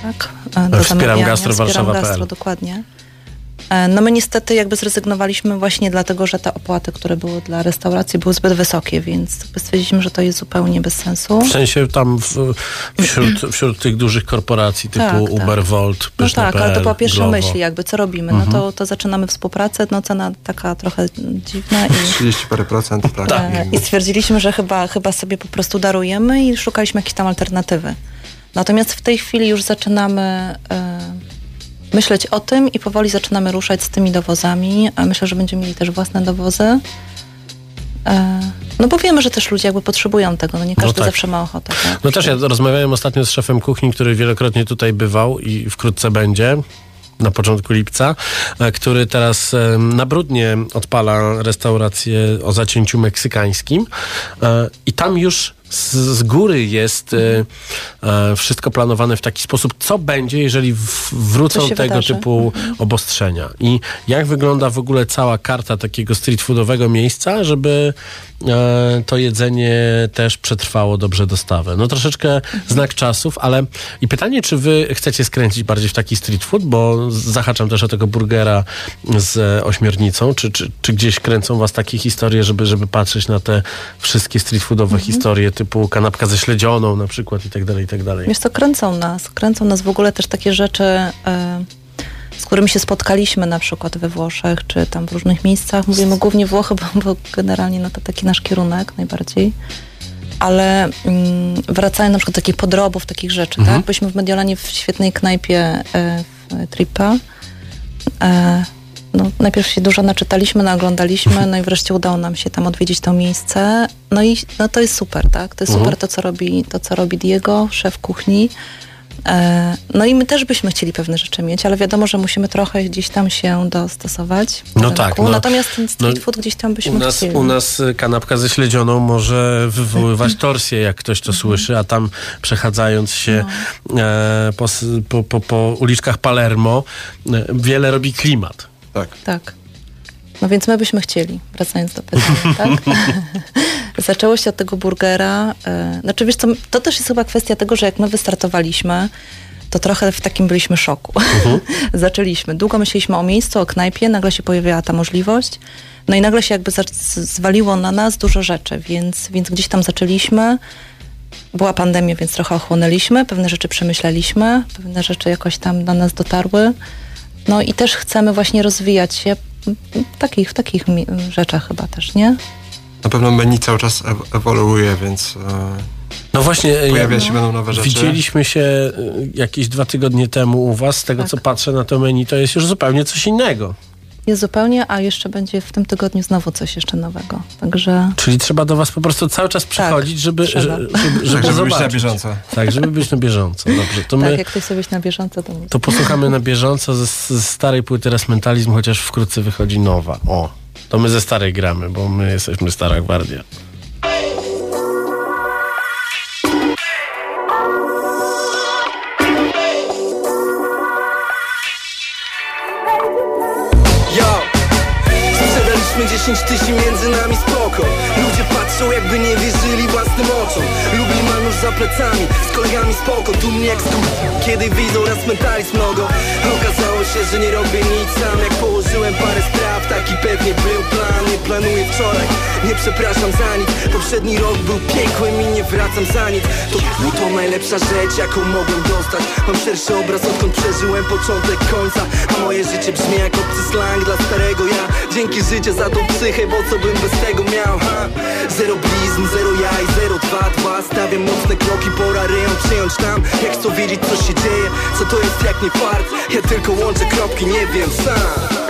Tak. e, do Wspieram. Gastro Wspieram Warszawa.pl. Gastro, dokładnie. E, No my niestety jakby zrezygnowaliśmy właśnie dlatego, że te opłaty, które były dla restauracji były zbyt wysokie, więc stwierdziliśmy, że to jest zupełnie bez sensu. W sensie tam w, wśród, wśród tych dużych korporacji typu Tak, tak. Uber, Volt, No tak, ale to była pierwsza Glovo. myśl jakby, co robimy? No to, to zaczynamy współpracę, no cena taka trochę dziwna i... 30 parę procent, tak. E, I stwierdziliśmy, że chyba, chyba sobie po prostu darujemy i szukaliśmy jakiejś tam alternatywy. Natomiast w tej chwili już zaczynamy e, myśleć o tym i powoli zaczynamy ruszać z tymi dowozami. A myślę, że będziemy mieli też własne dowozy. E, no bo wiemy, że też ludzie jakby potrzebują tego, no nie każdy tak. zawsze ma ochotę. Tak? No też ja rozmawiałem ostatnio z szefem kuchni, który wielokrotnie tutaj bywał i wkrótce będzie. Na początku lipca, e, który teraz na brudnie odpala restaurację o zacięciu meksykańskim e, i tam już z, z góry jest e, e, wszystko planowane w taki sposób, co będzie, jeżeli w, wrócą tego wydarzy. typu obostrzenia. I jak wygląda w ogóle cała karta takiego street foodowego miejsca, żeby e, to jedzenie też przetrwało dobrze dostawę. No troszeczkę znak czasów, ale i pytanie, czy wy chcecie skręcić bardziej w taki street food, bo zahaczam też o tego burgera z ośmiornicą, czy, czy, czy gdzieś kręcą was takie historie, żeby, żeby patrzeć na te wszystkie street foodowe historie typu kanapka ze śledzioną na przykład i tak dalej, i tak dalej. Wiesz co, kręcą nas. Kręcą nas w ogóle też takie rzeczy, e, z którymi się spotkaliśmy na przykład we Włoszech, czy tam w różnych miejscach. Mówimy głównie Włochy, bo, bo generalnie no to taki nasz kierunek najbardziej. Ale mm, wracają na przykład do takich podrobów, takich rzeczy, tak? Byliśmy w Mediolanie w świetnej knajpie e, w Trippa. E, no, najpierw się dużo naczytaliśmy, naoglądaliśmy, no i wreszcie udało nam się tam odwiedzić to miejsce. No i no, to jest super, tak? To jest Mhm. super to, co robi, to, co robi Diego, szef kuchni. E, no i my też byśmy chcieli pewne rzeczy mieć, ale wiadomo, że musimy trochę gdzieś tam się dostosować. No rynku. tak, no. Natomiast ten street No, food gdzys tam byśmy U nas, chcieli. u nas y, kanapka ze śledzioną może wywoływać torsję, jak ktoś to słyszy, a tam przechadzając się e, po, po, po, po uliczkach Palermo e, wiele robi klimat. Tak. Tak. No więc my byśmy chcieli, wracając do pytania, tak? Zaczęło się od tego burgera. E, znaczy wiesz co, to też jest chyba kwestia tego, że jak my wystartowaliśmy, to trochę w takim byliśmy szoku. Zaczęliśmy. Długo myśleliśmy o miejscu, o knajpie, nagle się pojawiła ta możliwość. No i nagle się jakby zwaliło na nas dużo rzeczy, więc, więc gdzieś tam zaczęliśmy. Była pandemia, więc trochę ochłonęliśmy, pewne rzeczy przemyśleliśmy, pewne rzeczy jakoś tam do nas dotarły. No i też chcemy właśnie rozwijać się w takich, w takich rzeczach chyba też, nie? Na pewno menu cały czas ew- ewoluuje, więc e, No właśnie, e, pojawia ja- się będą nowe rzeczy. widzieliśmy się y, jakieś dwa tygodnie temu u was, z tego Tak. co patrzę na to menu, to jest już zupełnie coś innego. Jest zupełnie, a jeszcze będzie w tym tygodniu znowu coś jeszcze nowego. Także Czyli trzeba do was po prostu cały czas przychodzić, żeby, trzeba. żeby, żeby, Tak, żeby żeby być na bieżąco. Tak, żeby być na bieżąco. Dobrze, to tak, my jak ktoś sobie być na bieżąco, to to posłuchamy na bieżąco ze, ze starej płyty Raz Mentalizm, chociaż wkrótce wychodzi nowa. O, to my ze starej gramy, bo my jesteśmy stara gwardia. Patrzą jakby nie wierzyli własnym oczom. Lubi manusz za plecami, z kolegami spoko Tu mnie jak kiedy widzą raz mentalizm mnogo Okazało się, że nie robię nic sam. Jak położyłem parę spraw, taki pewnie był plan. Nie planuję wczoraj, nie przepraszam za nic. Poprzedni rok był piekłem i nie wracam za nic. To, to najlepsza rzecz, jaką mogłem dostać. Mam szerszy obraz, odkąd przeżyłem początek końca. A moje życie brzmi jak obcy slang dla starego ja. Dzięki życie za tą psychę, bo co bym bez tego miał, ha? Zero blizn, zero jaj, zero dwa, dwa. Stawiam mocne kroki, pora rejon przyjąć tam. Jak chcą wiedzieć co się dzieje, co to jest jak nie fart. Ja tylko łączę kropki, nie wiem sam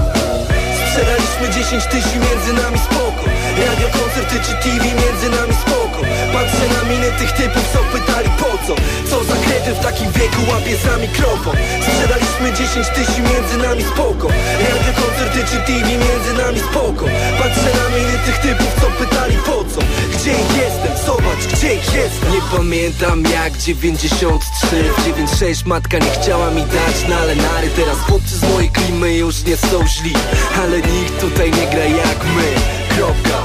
Sprzedaliśmy 10 tysięcy między nami spoko Radio, koncerty czy TV między nami spoko Patrzę na miny tych typów, co pytali po co? Co za kredy w takim wieku łapie za mikrofon Sprzedaliśmy 10 tysięcy między nami spoko Radio, koncerty czy TV między nami spoko Patrzę na miny tych typów, co pytali po co? Gdzie jestem? Zobacz, gdzie jestem. Nie pamiętam jak 93 W 96 matka nie chciała mi dać na ale nary Teraz chłopcy z mojej klimy już nie są źli. Ale nikt tutaj nie gra jak my Kropka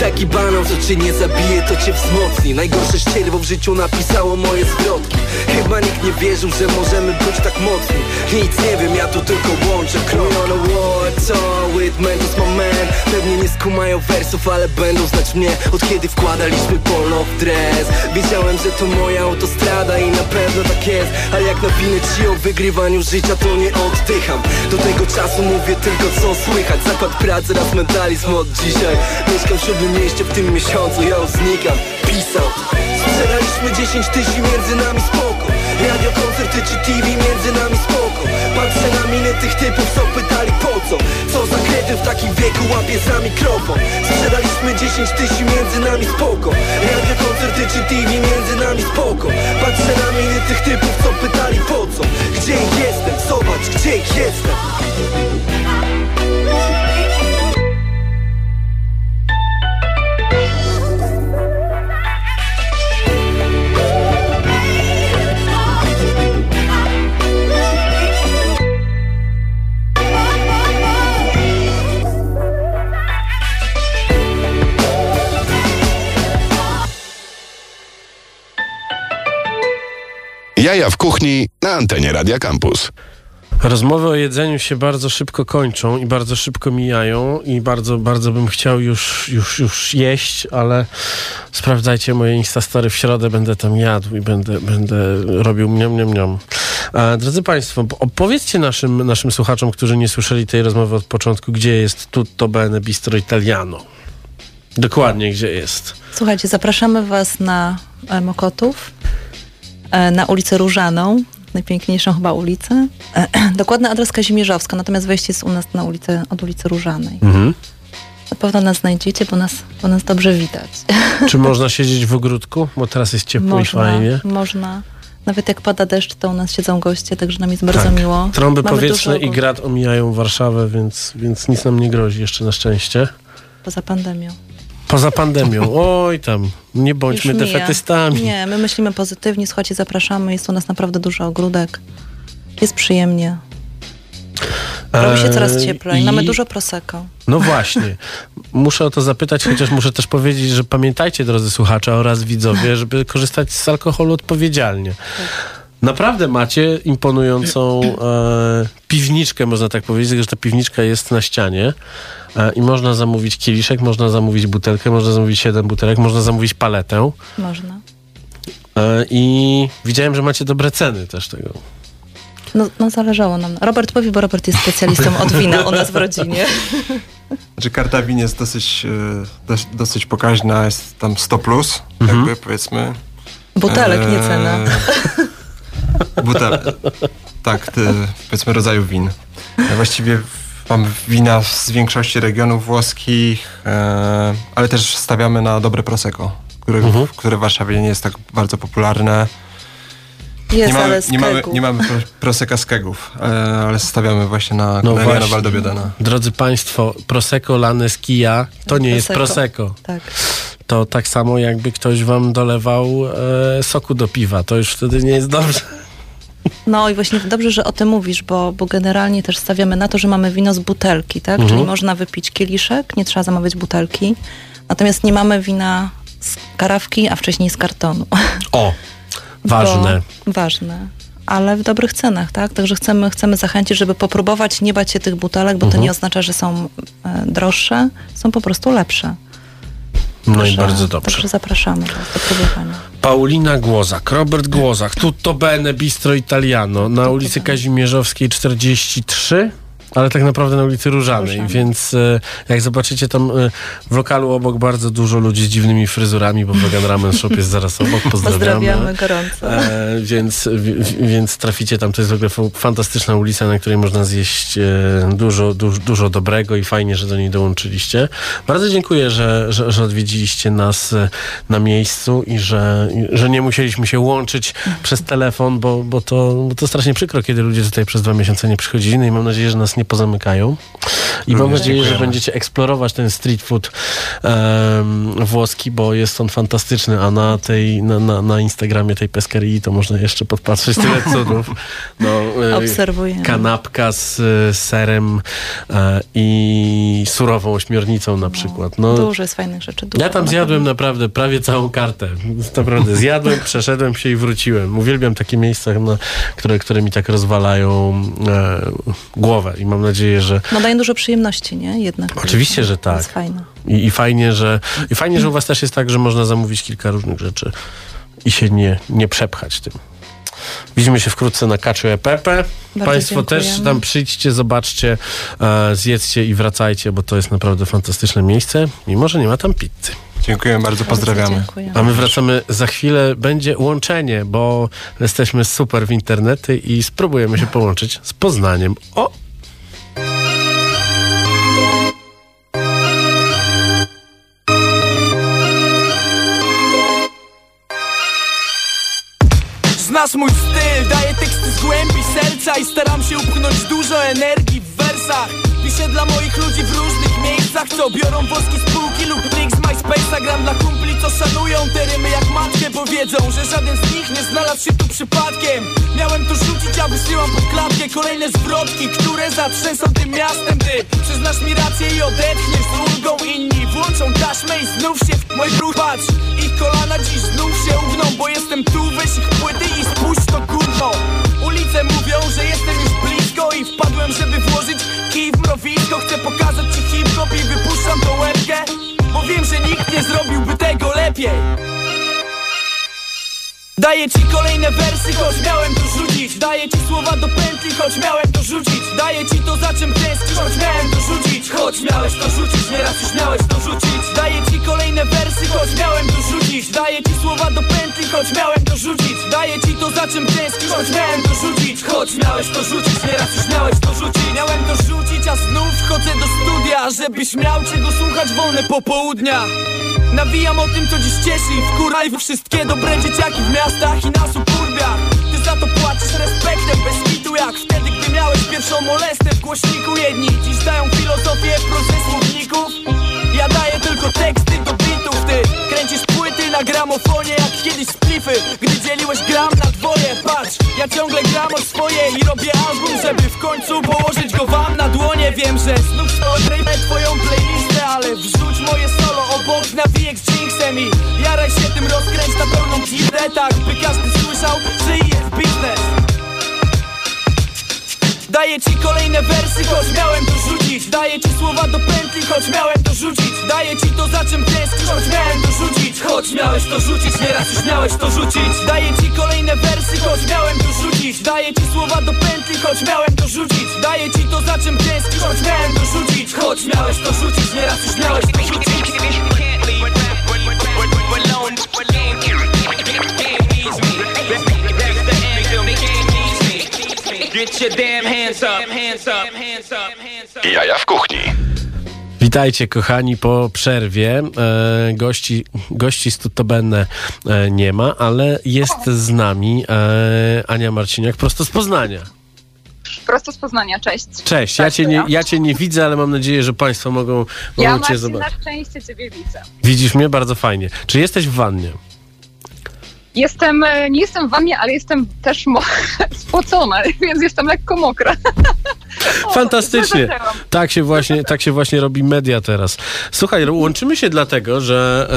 Taki banan, co cię nie zabije, to cię wzmocni. Najgorsze ścierwo w życiu napisało moje zwrotki. Chyba nikt nie wierzył, że możemy być tak mocni. Nic nie wiem, ja tu tylko łączę krok We on a war, with Mentos my man Pewnie nie skumają wersów, ale będą znać mnie. Od kiedy wkładaliśmy polo w dres? Wiedziałem, że to moja autostrada i na pewno tak jest. Ale jak nawinę ci o wygrywaniu życia, to nie oddycham. Do tego czasu mówię tylko co słychać. Zakład pracy, raz mentalizm od dzisiaj Mieszkam w siódmym mieście w tym miesiącu, ja już znikam. Out Sprzedaliśmy 10 tysięcy między nami spoko. Radio, koncerty czy TV między nami spoko. Patrzę na miny tych typów, co pytali po co? Co za kredy w takim wieku łapie za mikrofon? Sprzedaliśmy 10 tysięcy między nami spoko. Radio, koncerty czy TV między nami spoko. Patrzę na miny tych typów, co pytali po co? Gdzie jestem? Zobacz, gdzie jestem kuchni na antenie Radia Campus. Rozmowy o jedzeniu się bardzo szybko kończą i bardzo szybko mijają i bardzo, bardzo bym chciał już, już, już jeść, ale sprawdzajcie moje Instastory w środę, będę tam jadł i będę, będę robił mniam, mniam, mniam. A, drodzy Państwo, opowiedzcie naszym, naszym słuchaczom, którzy nie słyszeli tej rozmowy od początku, gdzie jest Tutto Bene Bistro Italiano. Dokładnie, gdzie jest. Słuchajcie, zapraszamy Was na Mokotów, na ulicę Różaną. najpiękniejszą chyba ulicę. Dokładny adres Kazimierzowska, natomiast wejście jest u nas na ulicę, od ulicy Różanej. Mhm. Na pewno nas znajdziecie, bo nas, bo nas dobrze widać. Czy można siedzieć w ogródku? Bo teraz jest ciepło i można, fajnie. można. Nawet jak pada deszcz, to u nas siedzą goście, także nam jest bardzo Tak. miło. Trąby Mamy powietrzne i grad omijają Warszawę, więc, więc nic nam nie grozi jeszcze na szczęście. Poza pandemią. Poza pandemią. Oj tam, nie bądźmy Już defetystami. Nie, my myślimy pozytywnie, słuchajcie, zapraszamy, jest u nas naprawdę dużo ogródek. Jest przyjemnie. Robi się coraz Eee, cieplej. i- Mamy dużo prosecco. No właśnie. Muszę o to zapytać, chociaż muszę też powiedzieć, że pamiętajcie, drodzy słuchacze oraz widzowie, żeby korzystać z alkoholu odpowiedzialnie. Naprawdę macie imponującą e, piwniczkę, można tak powiedzieć, że ta piwniczka jest na ścianie e, i można zamówić kieliszek, można zamówić butelkę, można zamówić 7 butelek, można zamówić paletę Można. e, i widziałem, że macie dobre ceny też tego. No, no zależało nam. Robert powie, bo Robert jest specjalistą od wina u nas w rodzinie. Znaczy karta win jest dosyć, e, dos- dosyć pokaźna, jest tam 100 plus, Mhm. jakby powiedzmy. Butelek, nie cena. Butel, tak, ty, powiedzmy rodzaju win. Ja właściwie mamy wina z większości regionów włoskich, e, ale też stawiamy na dobre prosecco, które, Mhm. które w Warszawie nie jest tak bardzo popularne. Jest, nie, mamy, nie, mamy, nie mamy pro, prosecca z kegów, e, ale stawiamy właśnie na No Corneliano właśnie. Valdobbiadana. Drodzy Państwo, Prosecco lane z kija to nie jest Prosecco. Tak. To tak samo jakby ktoś wam dolewał e, soku do piwa. To już wtedy nie jest dobrze. No i właśnie dobrze, że o tym mówisz, bo, bo generalnie też stawiamy na to, że mamy wino z butelki, tak? Mhm. Czyli można wypić kieliszek, nie trzeba zamawiać butelki. Natomiast nie mamy wina z karawki, a wcześniej z kartonu. O, ważne. Bo, ważne. Ale w dobrych cenach, tak? Także chcemy, chcemy zachęcić, żeby popróbować, nie bać się tych butelek, bo Mhm. to nie oznacza, że są e, droższe, są po prostu lepsze. No i bardzo dobrze. Także zapraszamy do próbowania. Paulina Głozak, Robert Głozak, Tutto Bene Bistro Italiano na ulicy Kazimierzowskiej 43. Ale tak naprawdę na ulicy Różanej, Różanej. więc e, jak zobaczycie tam e, w lokalu obok bardzo dużo ludzi z dziwnymi fryzurami, bo Vegan Ramen Shop jest zaraz obok, pozdrawiamy. Pozdrawiamy gorąco. E, więc, w, więc traficie tam, to jest w ogóle fa- fantastyczna ulica, na której można zjeść e, dużo, dużo, dużo dobrego i fajnie, że do niej dołączyliście. Bardzo dziękuję, że, że, że odwiedziliście nas e, na miejscu i że, i- że nie musieliśmy się łączyć przez telefon, bo, bo, to, bo to strasznie przykro, kiedy ludzie tutaj przez dwa miesiące nie przychodzili. No i mam nadzieję, że nas nie pozamykają. I mam nadzieję, że będziecie eksplorować ten street food em, włoski, bo jest on fantastyczny, a na tej, na, na, na Instagramie tej peskerii to można jeszcze podpatrzeć tyle cudów. No, Obserwujemy. Kanapka z e, serem e, i surową ośmiornicą na przykład. No, Dużo jest fajnych rzeczy. Dużo ja tam zjadłem naprawdę prawie całą kartę. Naprawdę zjadłem, przeszedłem się i wróciłem. Uwielbiam takie miejsca, no, które, które mi tak rozwalają e, głowę i mam nadzieję, że No dają dużo przyjemności, nie? Jednak. Oczywiście, że To tak. jest fajne. i, i fajnie, że i fajnie, że u was też jest tak, że można zamówić kilka różnych rzeczy i się nie, nie przepchać tym. Widzimy się wkrótce na Kaczu e Pepe. Bardzo Państwo dziękujemy. też tam przyjdźcie, zobaczcie, e, zjedzcie i wracajcie, bo to jest naprawdę fantastyczne miejsce, mimo że nie ma tam pizzy. Dziękuję bardzo, pozdrawiamy. Dziękuję. A my wracamy za chwilę, będzie łączenie, bo jesteśmy super w internety i spróbujemy się połączyć z Poznaniem. O! Znasz mój styl, daję teksty z głębi serca I staram się upchnąć dużo energii w wersach. Piszę dla moich ludzi w różnych miejscach Co biorą woski z półki lub plik z MySpace'a Gram dla kumpli, co szanują. Te rymy jak matkę Bo wiedzą, że żaden z nich nie znalazł się tu przypadkiem. Miałem to rzucić, a wysyłam pod klatkę Kolejne zwrotki, które zatrzęsą tym miastem Ty przyznasz mi rację i odetchniesz z ulgą. Inni włączą taśmę i znów się w mój brud Patrz, ich kolana dziś znów się ugną Bo jestem tu, weź ich płyty i spuść to gówno. Ulice mówią, że jestem już blisko I wpadłem, żeby włożyć kij w mrowisko. Chcę pokazać ci hip-hop i wypuszczam tą łebkę Bo wiem, że nikt nie zrobiłby tego lepiej Daję ci kolejne wersy, choć miałem to rzucić. Daję ci słowa do pętli, choć miałem to rzucić. Daję ci to za czym tęsknisz, choć miałem to rzucić. Choć miałeś to rzucić, nieraz już miałeś to rzucić. Daję ci kolejne wersy, choć miałem to rzucić. Daję ci słowa do pętli, choć miałem to rzucić. Daję ci to za czym tęsknisz Choć miałem to rzucić, choć miałeś to rzucić Nieraz już miałeś to rzucić. Miałem to rzucić, a znów wchodzę do studia Żebyś miał czego słuchać wolne popołudnia. Nawijam o tym, co dziś cieszy wkuraj wszystkie dobre dzieciaki w miastach i na suburbiach Ty za to płacisz respektem bez kitu jak wtedy, gdy miałeś pierwszą molestę w głośniku. Jedni dziś dają filozofię prozę słowników Ja daję tylko teksty do bitów. Ty kręcisz płyty na gramofonie jak kiedyś splify. Gdy dzieliłeś gram na dwoje Patrz, ja ciągle gram o swoje i robię album Żeby w końcu położyć go wam na dłonie. Wiem, że znów odrejmę twoją playlistę Ale wrzuć moje solo obok nawijek z Jinxem I jaraj się tym rozkręć na pełną gildę Tak, by każdy słyszał, że jest biznes Daję ci kolejne wersy, choć miałem to rzucić Daję ci słowa do pętli, choć miałem to rzucić Daję ci to za czym tęsknisz, choć miałem to rzucić Choć miałeś to rzucić, nieraz już miałeś to rzucić Daję ci kolejne wersy, choć miałem to rzucić Daję ci słowa do pętli, choć miałem to rzucić Daję ci to za czym tęsknisz, choć miałem to rzucić Choć miałeś to rzucić, nieraz już miałeś to rzucić Get your damn hands up, hands up, hands up, hands up. Jaja w kuchni. Witajcie kochani po przerwie. E, gości, gości z Tutobenne e, nie ma, ale jest z nami e, Ania Marciniak prosto z Poznania. Prosto z Poznania, cześć. Cześć, ja cię, nie, ja. ja cię nie widzę, ale mam nadzieję, że Państwo mogą, mogą Ja Cię Marcin, zobaczyć. na szczęście Ciebie widzę. Widzisz mnie? Bardzo fajnie. Czy jesteś w wannie? Jestem, e, nie jestem w wannie, ale jestem też spocona, więc jestem lekko mokra. Fantastycznie. Tak się właśnie, tak się właśnie robi media teraz. Słuchaj, łączymy się dlatego, że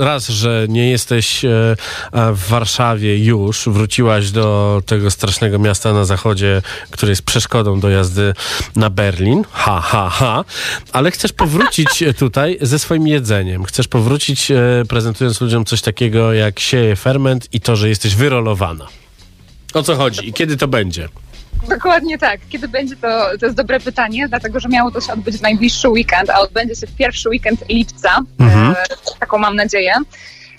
e, raz, że nie jesteś e, w Warszawie już, wróciłaś do tego strasznego miasta na zachodzie, które jest przeszkodą do jazdy na Berlin. Ha, ha, ha. Ale chcesz powrócić tutaj ze swoim jedzeniem. Chcesz powrócić e, prezentując ludziom coś takiego jak sieje ferment i to, że jesteś wyrolowana. O co chodzi i kiedy to będzie? Dokładnie tak. Kiedy będzie to, to jest dobre pytanie, dlatego że miało to się odbyć w najbliższy weekend, a odbędzie się w pierwszy weekend lipca. Mhm. E, taką mam nadzieję.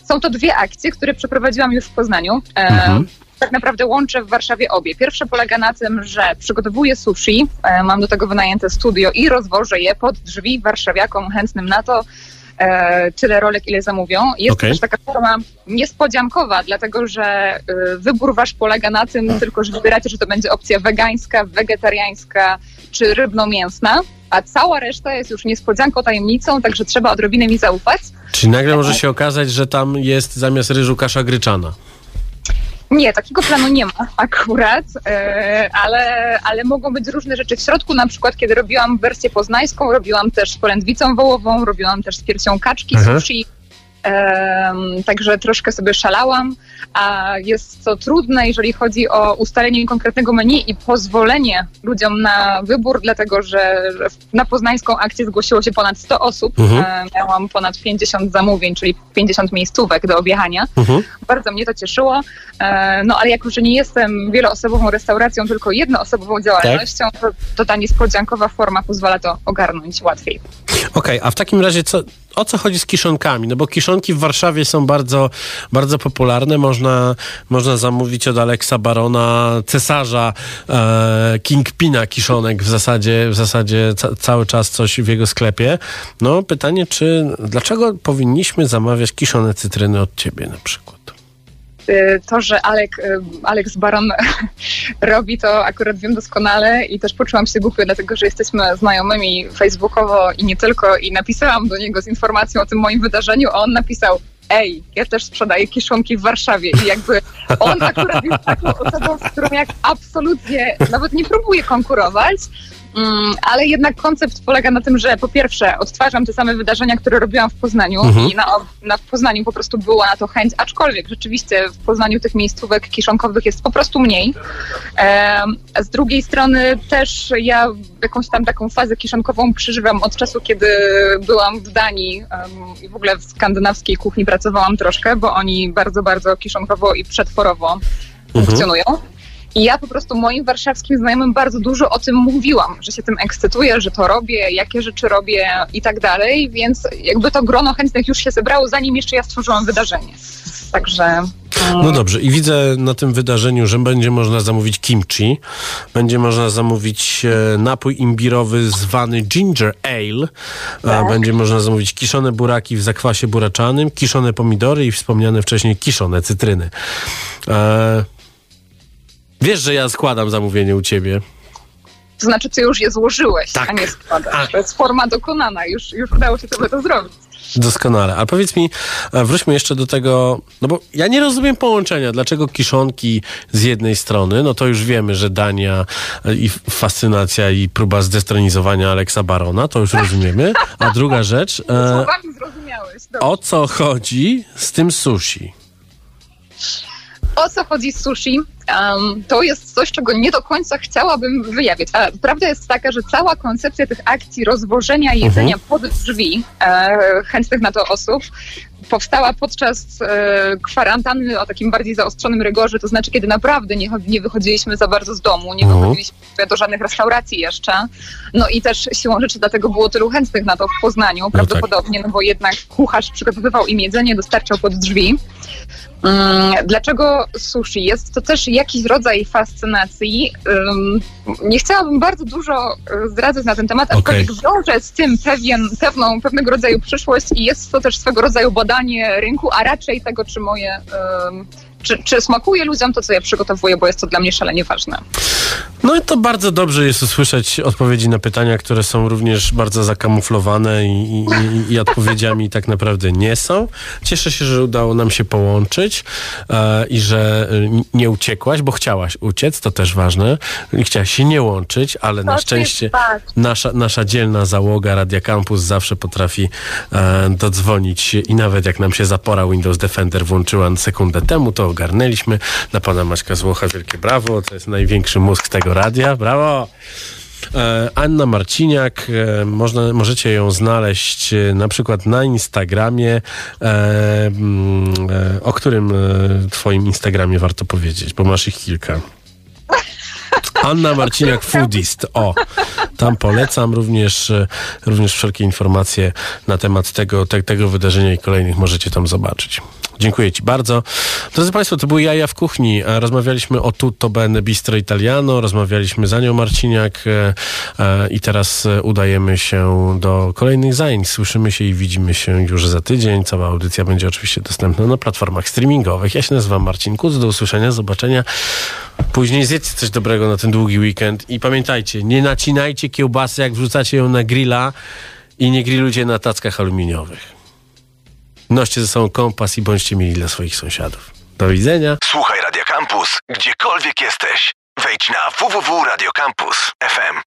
Są to dwie akcje, które przeprowadziłam już w Poznaniu. E, Mhm. Tak naprawdę łączę w Warszawie obie. Pierwsza polega na tym, że przygotowuję sushi, e, mam do tego wynajęte studio i rozwożę je pod drzwi warszawiakom chętnym na to, e, tyle rolek, ile zamówią. Jest to też taka forma niespodziankowa, dlatego że e, wybór wasz polega na tym tylko, że wybieracie, czy to będzie opcja wegańska, wegetariańska czy rybno-mięsna, a cała reszta jest już niespodzianką, tajemnicą, także trzeba odrobinę mi zaufać. Czyli nagle może się okazać, że tam jest zamiast ryżu kasza gryczana. Nie, takiego planu nie ma akurat, e, ale, ale mogą być różne rzeczy w środku. Na przykład, kiedy robiłam wersję poznańską, robiłam też z polędwicą wołową, robiłam też z piersią kaczki, Mhm. sushi. Także troszkę sobie szalałam, a jest to trudne, jeżeli chodzi o ustalenie konkretnego menu i pozwolenie ludziom na wybór, dlatego że na poznańską akcję zgłosiło się ponad 100 osób. Mhm. E, Miałam ponad 50 zamówień, czyli 50 miejscówek do objechania. Mhm. Bardzo mnie to cieszyło. E, No ale jako, że nie jestem wieloosobową restauracją, tylko jednoosobową działalnością, to, to ta niespodziankowa forma pozwala to ogarnąć łatwiej. Okej, a w takim razie co, o co chodzi z kiszonkami? No bo kiszonki w Warszawie są bardzo, bardzo popularne. Można, można zamówić od Aleksa Barona, cesarza e, Kingpina kiszonek w zasadzie, w zasadzie ca, cały czas coś w jego sklepie. No pytanie, czy dlaczego powinniśmy zamawiać kiszone cytryny od ciebie na przykład? Y, To, że Alek, y, Alex Baron robi to akurat wiem doskonale i też poczułam się głupio, dlatego że jesteśmy znajomymi facebookowo i nie tylko i napisałam do niego z informacją o tym moim wydarzeniu, a on napisał ej, ja też sprzedaję kiszonki w Warszawie. I jakby on akurat jest taką osobą, z którą jak absolutnie nawet nie próbuję konkurować, ale jednak koncept polega na tym, że po pierwsze odtwarzam te same wydarzenia, które robiłam w Poznaniu Mhm. i na, na, w Poznaniu po prostu była na to chęć, aczkolwiek rzeczywiście w Poznaniu tych miejscówek kiszonkowych jest po prostu mniej. A z drugiej strony też ja jakąś tam taką fazę kiszonkową przeżywam od czasu, kiedy byłam w Danii i w ogóle w skandynawskiej kuchni pracowałam troszkę, bo oni bardzo, bardzo kiszonkowo i przetworowo funkcjonują. I ja po prostu moim warszawskim znajomym bardzo dużo o tym mówiłam, że się tym ekscytuję, że to robię, jakie rzeczy robię i tak dalej, więc jakby to grono chętnych już się zebrało, zanim jeszcze ja stworzyłam wydarzenie. Także No dobrze, i widzę na tym wydarzeniu, że będzie można zamówić kimchi, będzie można zamówić e, napój imbirowy zwany ginger ale, Tak. e, będzie można zamówić kiszone buraki w zakwasie buraczanym, kiszone pomidory i wspomniane wcześniej kiszone cytryny. E, wiesz, że ja składam zamówienie u ciebie. To znaczy, ty już je złożyłeś, Tak. a nie składasz. To jest forma dokonana, już, już udało się sobie to zrobić. Doskonale. A powiedz mi, e, wróćmy jeszcze do tego, no bo ja nie rozumiem połączenia. Dlaczego kiszonki z jednej strony, no to już wiemy, że Dania e, i fascynacja i próba zdestronizowania Aleksa Barona, to już rozumiemy. A druga rzecz, e, o co chodzi z tym sushi? O co chodzi z sushi? Um, to jest coś, czego nie do końca chciałabym wyjawiać. A prawda jest taka, że cała koncepcja tych akcji rozwożenia jedzenia pod drzwi e, chętnych na to osób powstała podczas e, kwarantanny o takim bardziej zaostrzonym rygorze, to znaczy kiedy naprawdę nie, nie wychodziliśmy za bardzo z domu, nie Mhm. wychodziliśmy do żadnych restauracji jeszcze. No i też siłą rzeczy dlatego było tylu chętnych na to w Poznaniu, prawdopodobnie, no bo jednak kucharz przygotowywał im jedzenie, dostarczał pod drzwi. Mm, Dlaczego sushi? Jest to też jakiś rodzaj fascynacji. Nie chciałabym bardzo dużo y, zdradzać na ten temat, aczkolwiek wiąże z tym pewien, pewną, pewnego rodzaju przyszłość i jest to też swego rodzaju badanie rynku, a raczej tego, czy moje. Czy, czy smakuje ludziom to, co ja przygotowuję, bo jest to dla mnie szalenie ważne. No i to bardzo dobrze jest usłyszeć odpowiedzi na pytania, które są również bardzo zakamuflowane i, i, i- odpowiedziami tak naprawdę nie są. Cieszę się, że udało nam się połączyć e, i że e, nie uciekłaś, bo chciałaś uciec, to też ważne. I chciałaś się nie łączyć, ale na szczęście nasza, nasza dzielna załoga Radia Campus zawsze potrafi e, dodzwonić się i nawet jak nam się zapora Windows Defender włączyła sekundę temu, to ogarnęliśmy. Na pana Maćka Złocha wielkie brawo, to jest największy mózg tego radia, brawo! E, Anna Marciniak, e, można, możecie ją znaleźć e, na przykład na Instagramie, mm, o którym twoim Instagramie warto powiedzieć, bo masz ich kilka. Anna Marciniak Foodist. O, tam polecam również, e, również wszelkie informacje na temat tego, te, tego wydarzenia i kolejnych możecie tam zobaczyć. Dziękuję Ci bardzo. Drodzy Państwo, to były Jaja w Kuchni. E, Rozmawialiśmy o Tutto Bene Bistro Italiano, rozmawialiśmy z Anią Marciniak e, i teraz udajemy się do kolejnych zajęć. Słyszymy się i widzimy się już za tydzień. Cała audycja będzie oczywiście dostępna na platformach streamingowych. Ja się nazywam Marcin Kuc. Do usłyszenia, zobaczenia. Później zjedzcie coś dobrego na ten długi weekend i pamiętajcie, nie nacinajcie kiełbasy, jak wrzucacie ją na grilla i nie grillujcie na tackach aluminiowych. Noście ze sobą kompas i bądźcie mieli dla swoich sąsiadów. Do widzenia. Słuchaj Radio Campus, gdziekolwiek jesteś. Wejdź na www.radiocampus.fm.